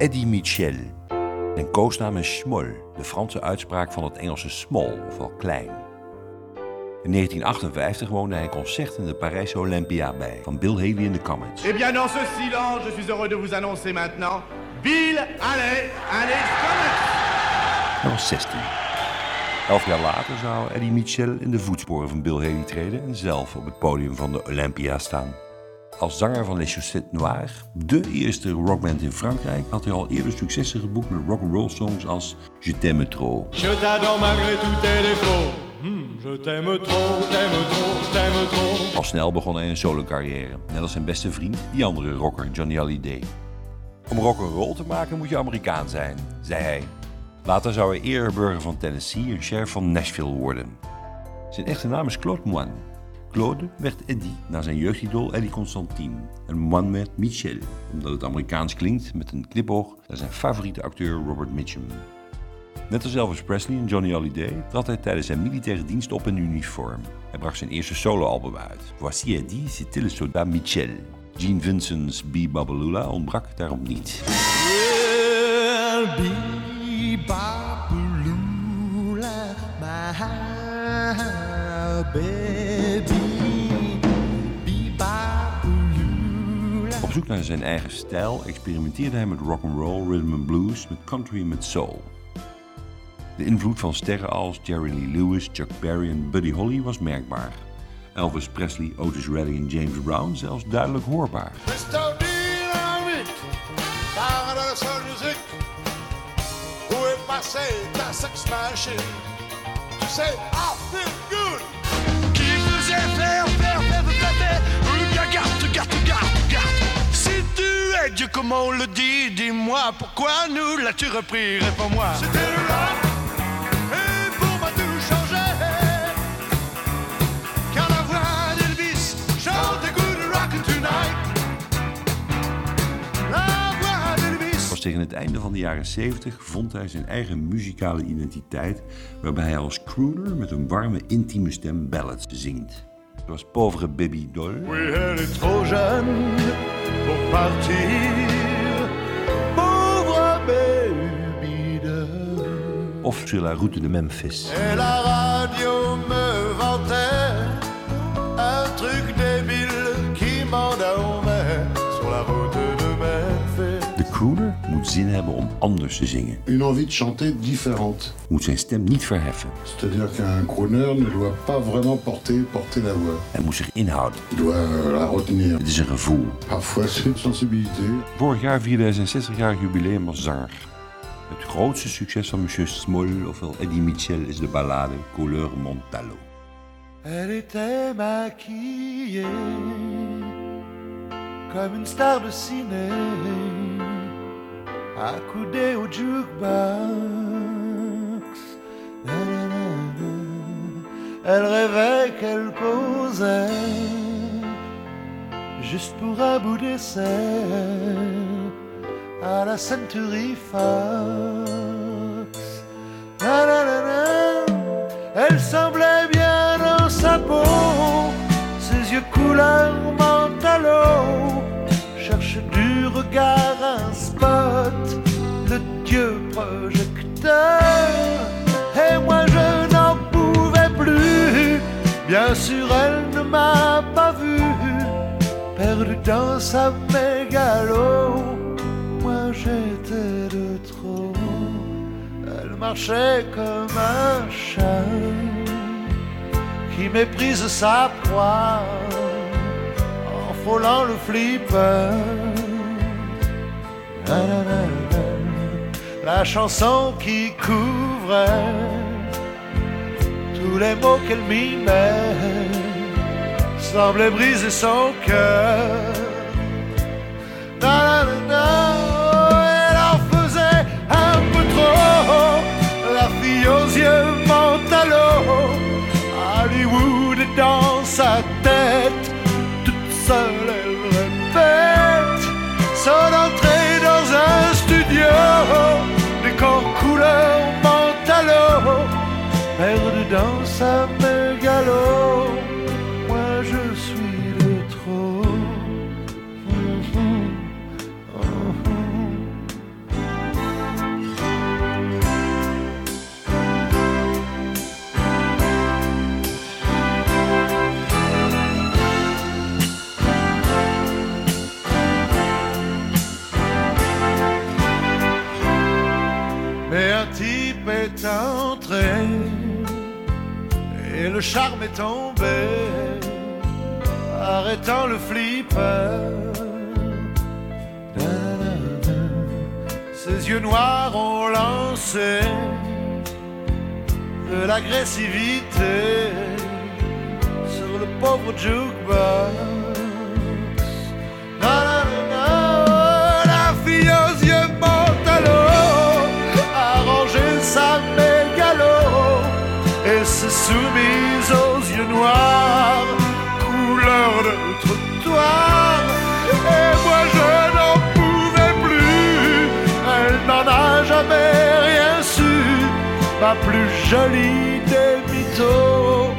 Eddie Mitchell. Zijn koosnaam is Schmoll, de Franse uitspraak van het Engelse small, ofwel klein. In 1958 woonde hij concert in de Parijse Olympia bij, van Bill Haley in de Comets. Eh bien, dans ce silence, je suis heureux de vous annoncer maintenant Bill Haley and his Comets. Hij was 16. Elf jaar later zou Eddie Mitchell in de voetsporen van Bill Haley treden en zelf op het podium van de Olympia staan. Als zanger van Les Chaussettes Noires, de eerste rockband in Frankrijk, had hij al eerder successen geboekt met rock'n'roll songs als Je t'aime trop. Je t'adore malgré tous tes défauts. Hmm, je t'aime trop, t'aime trop, t'aime trop. Al snel begon hij een solo-carrière, net als zijn beste vriend, die andere rocker Johnny Hallyday. Om rock'n'roll te maken moet je Amerikaan zijn, zei hij. Later zou hij ereburger van Tennessee en sheriff van Nashville worden. Zijn echte naam is Claude Moine. Claude werd Eddie na zijn jeugdidool Eddie Constantine. En Moine werd Michel, omdat het Amerikaans klinkt met een knipoog naar zijn favoriete acteur Robert Mitchum. Net als Elvis Presley en Johnny Hallyday trad hij tijdens zijn militaire dienst op in uniform. Hij bracht zijn eerste soloalbum uit. Voici Eddie, c'était le soldat Michel. Gene Vincent's B. Babalula ontbrak daarom niet. Well, be babulula, my baby. Zoek naar zijn eigen stijl experimenteerde hij met rock'n'roll, rhythm and blues, met country en met soul. De invloed van sterren als Jerry Lee Lewis, Chuck Berry en Buddy Holly was merkbaar. Elvis Presley, Otis Redding en James Brown zelfs duidelijk hoorbaar. Mr. comme on le dit, dis-moi pourquoi nous l'as-tu repris, réponds-moi. C'était le rock, et pour moi tout changeait. Car la voix d'Elvis chante good rockin' tonight. La voix d'Elvis. Pas tegen het einde van de jaren 70 vond hij zijn eigen muzikale identiteit, waarbij hij als crooner met een warme, intieme stem ballads zingt. Zoals Pauvre Baby Doll, Oui, partir. Pauvre baby de. of Sur la route de Memphis. Et la radio me vantait un truc débile qui m'endormait crooner moet zin hebben om anders te zingen, une envie de chanter différente. moet zijn stem niet verheffen. C'est-à-dire qu'un crooner ne doit pas vraiment porter, porter la voix. Hij moet zich inhouden. Il doit la retenir. Het is een gevoel. Parfois, c'est une sensibilité. Vorig jaar vierde hij zijn 60-jarig jubileum als zanger. Het grootste succes van Monsieur Small, ofwel Eddie Mitchell, is de ballade Couleur Montalo. Elle était maquillée comme une star de ciné, accoudée au jukebox. Elle rêvait qu'elle causait juste pour un bout d'essai à la Century Fox. Elle semblait bien dans sa peau, ses yeux couleur mentalo. Perdu dans sa mégalo. Moi j'étais de trop. Elle marchait comme un chat qui méprise sa proie en frôlant le flipper. La chanson qui couvrait tous les mots qu'elle mimait semblait briser son cœur. Le charme est tombé, arrêtant le flipper. Ses yeux noirs ont lancé de l'agressivité sur le pauvre jukebox. Ma plus jolie des mythos.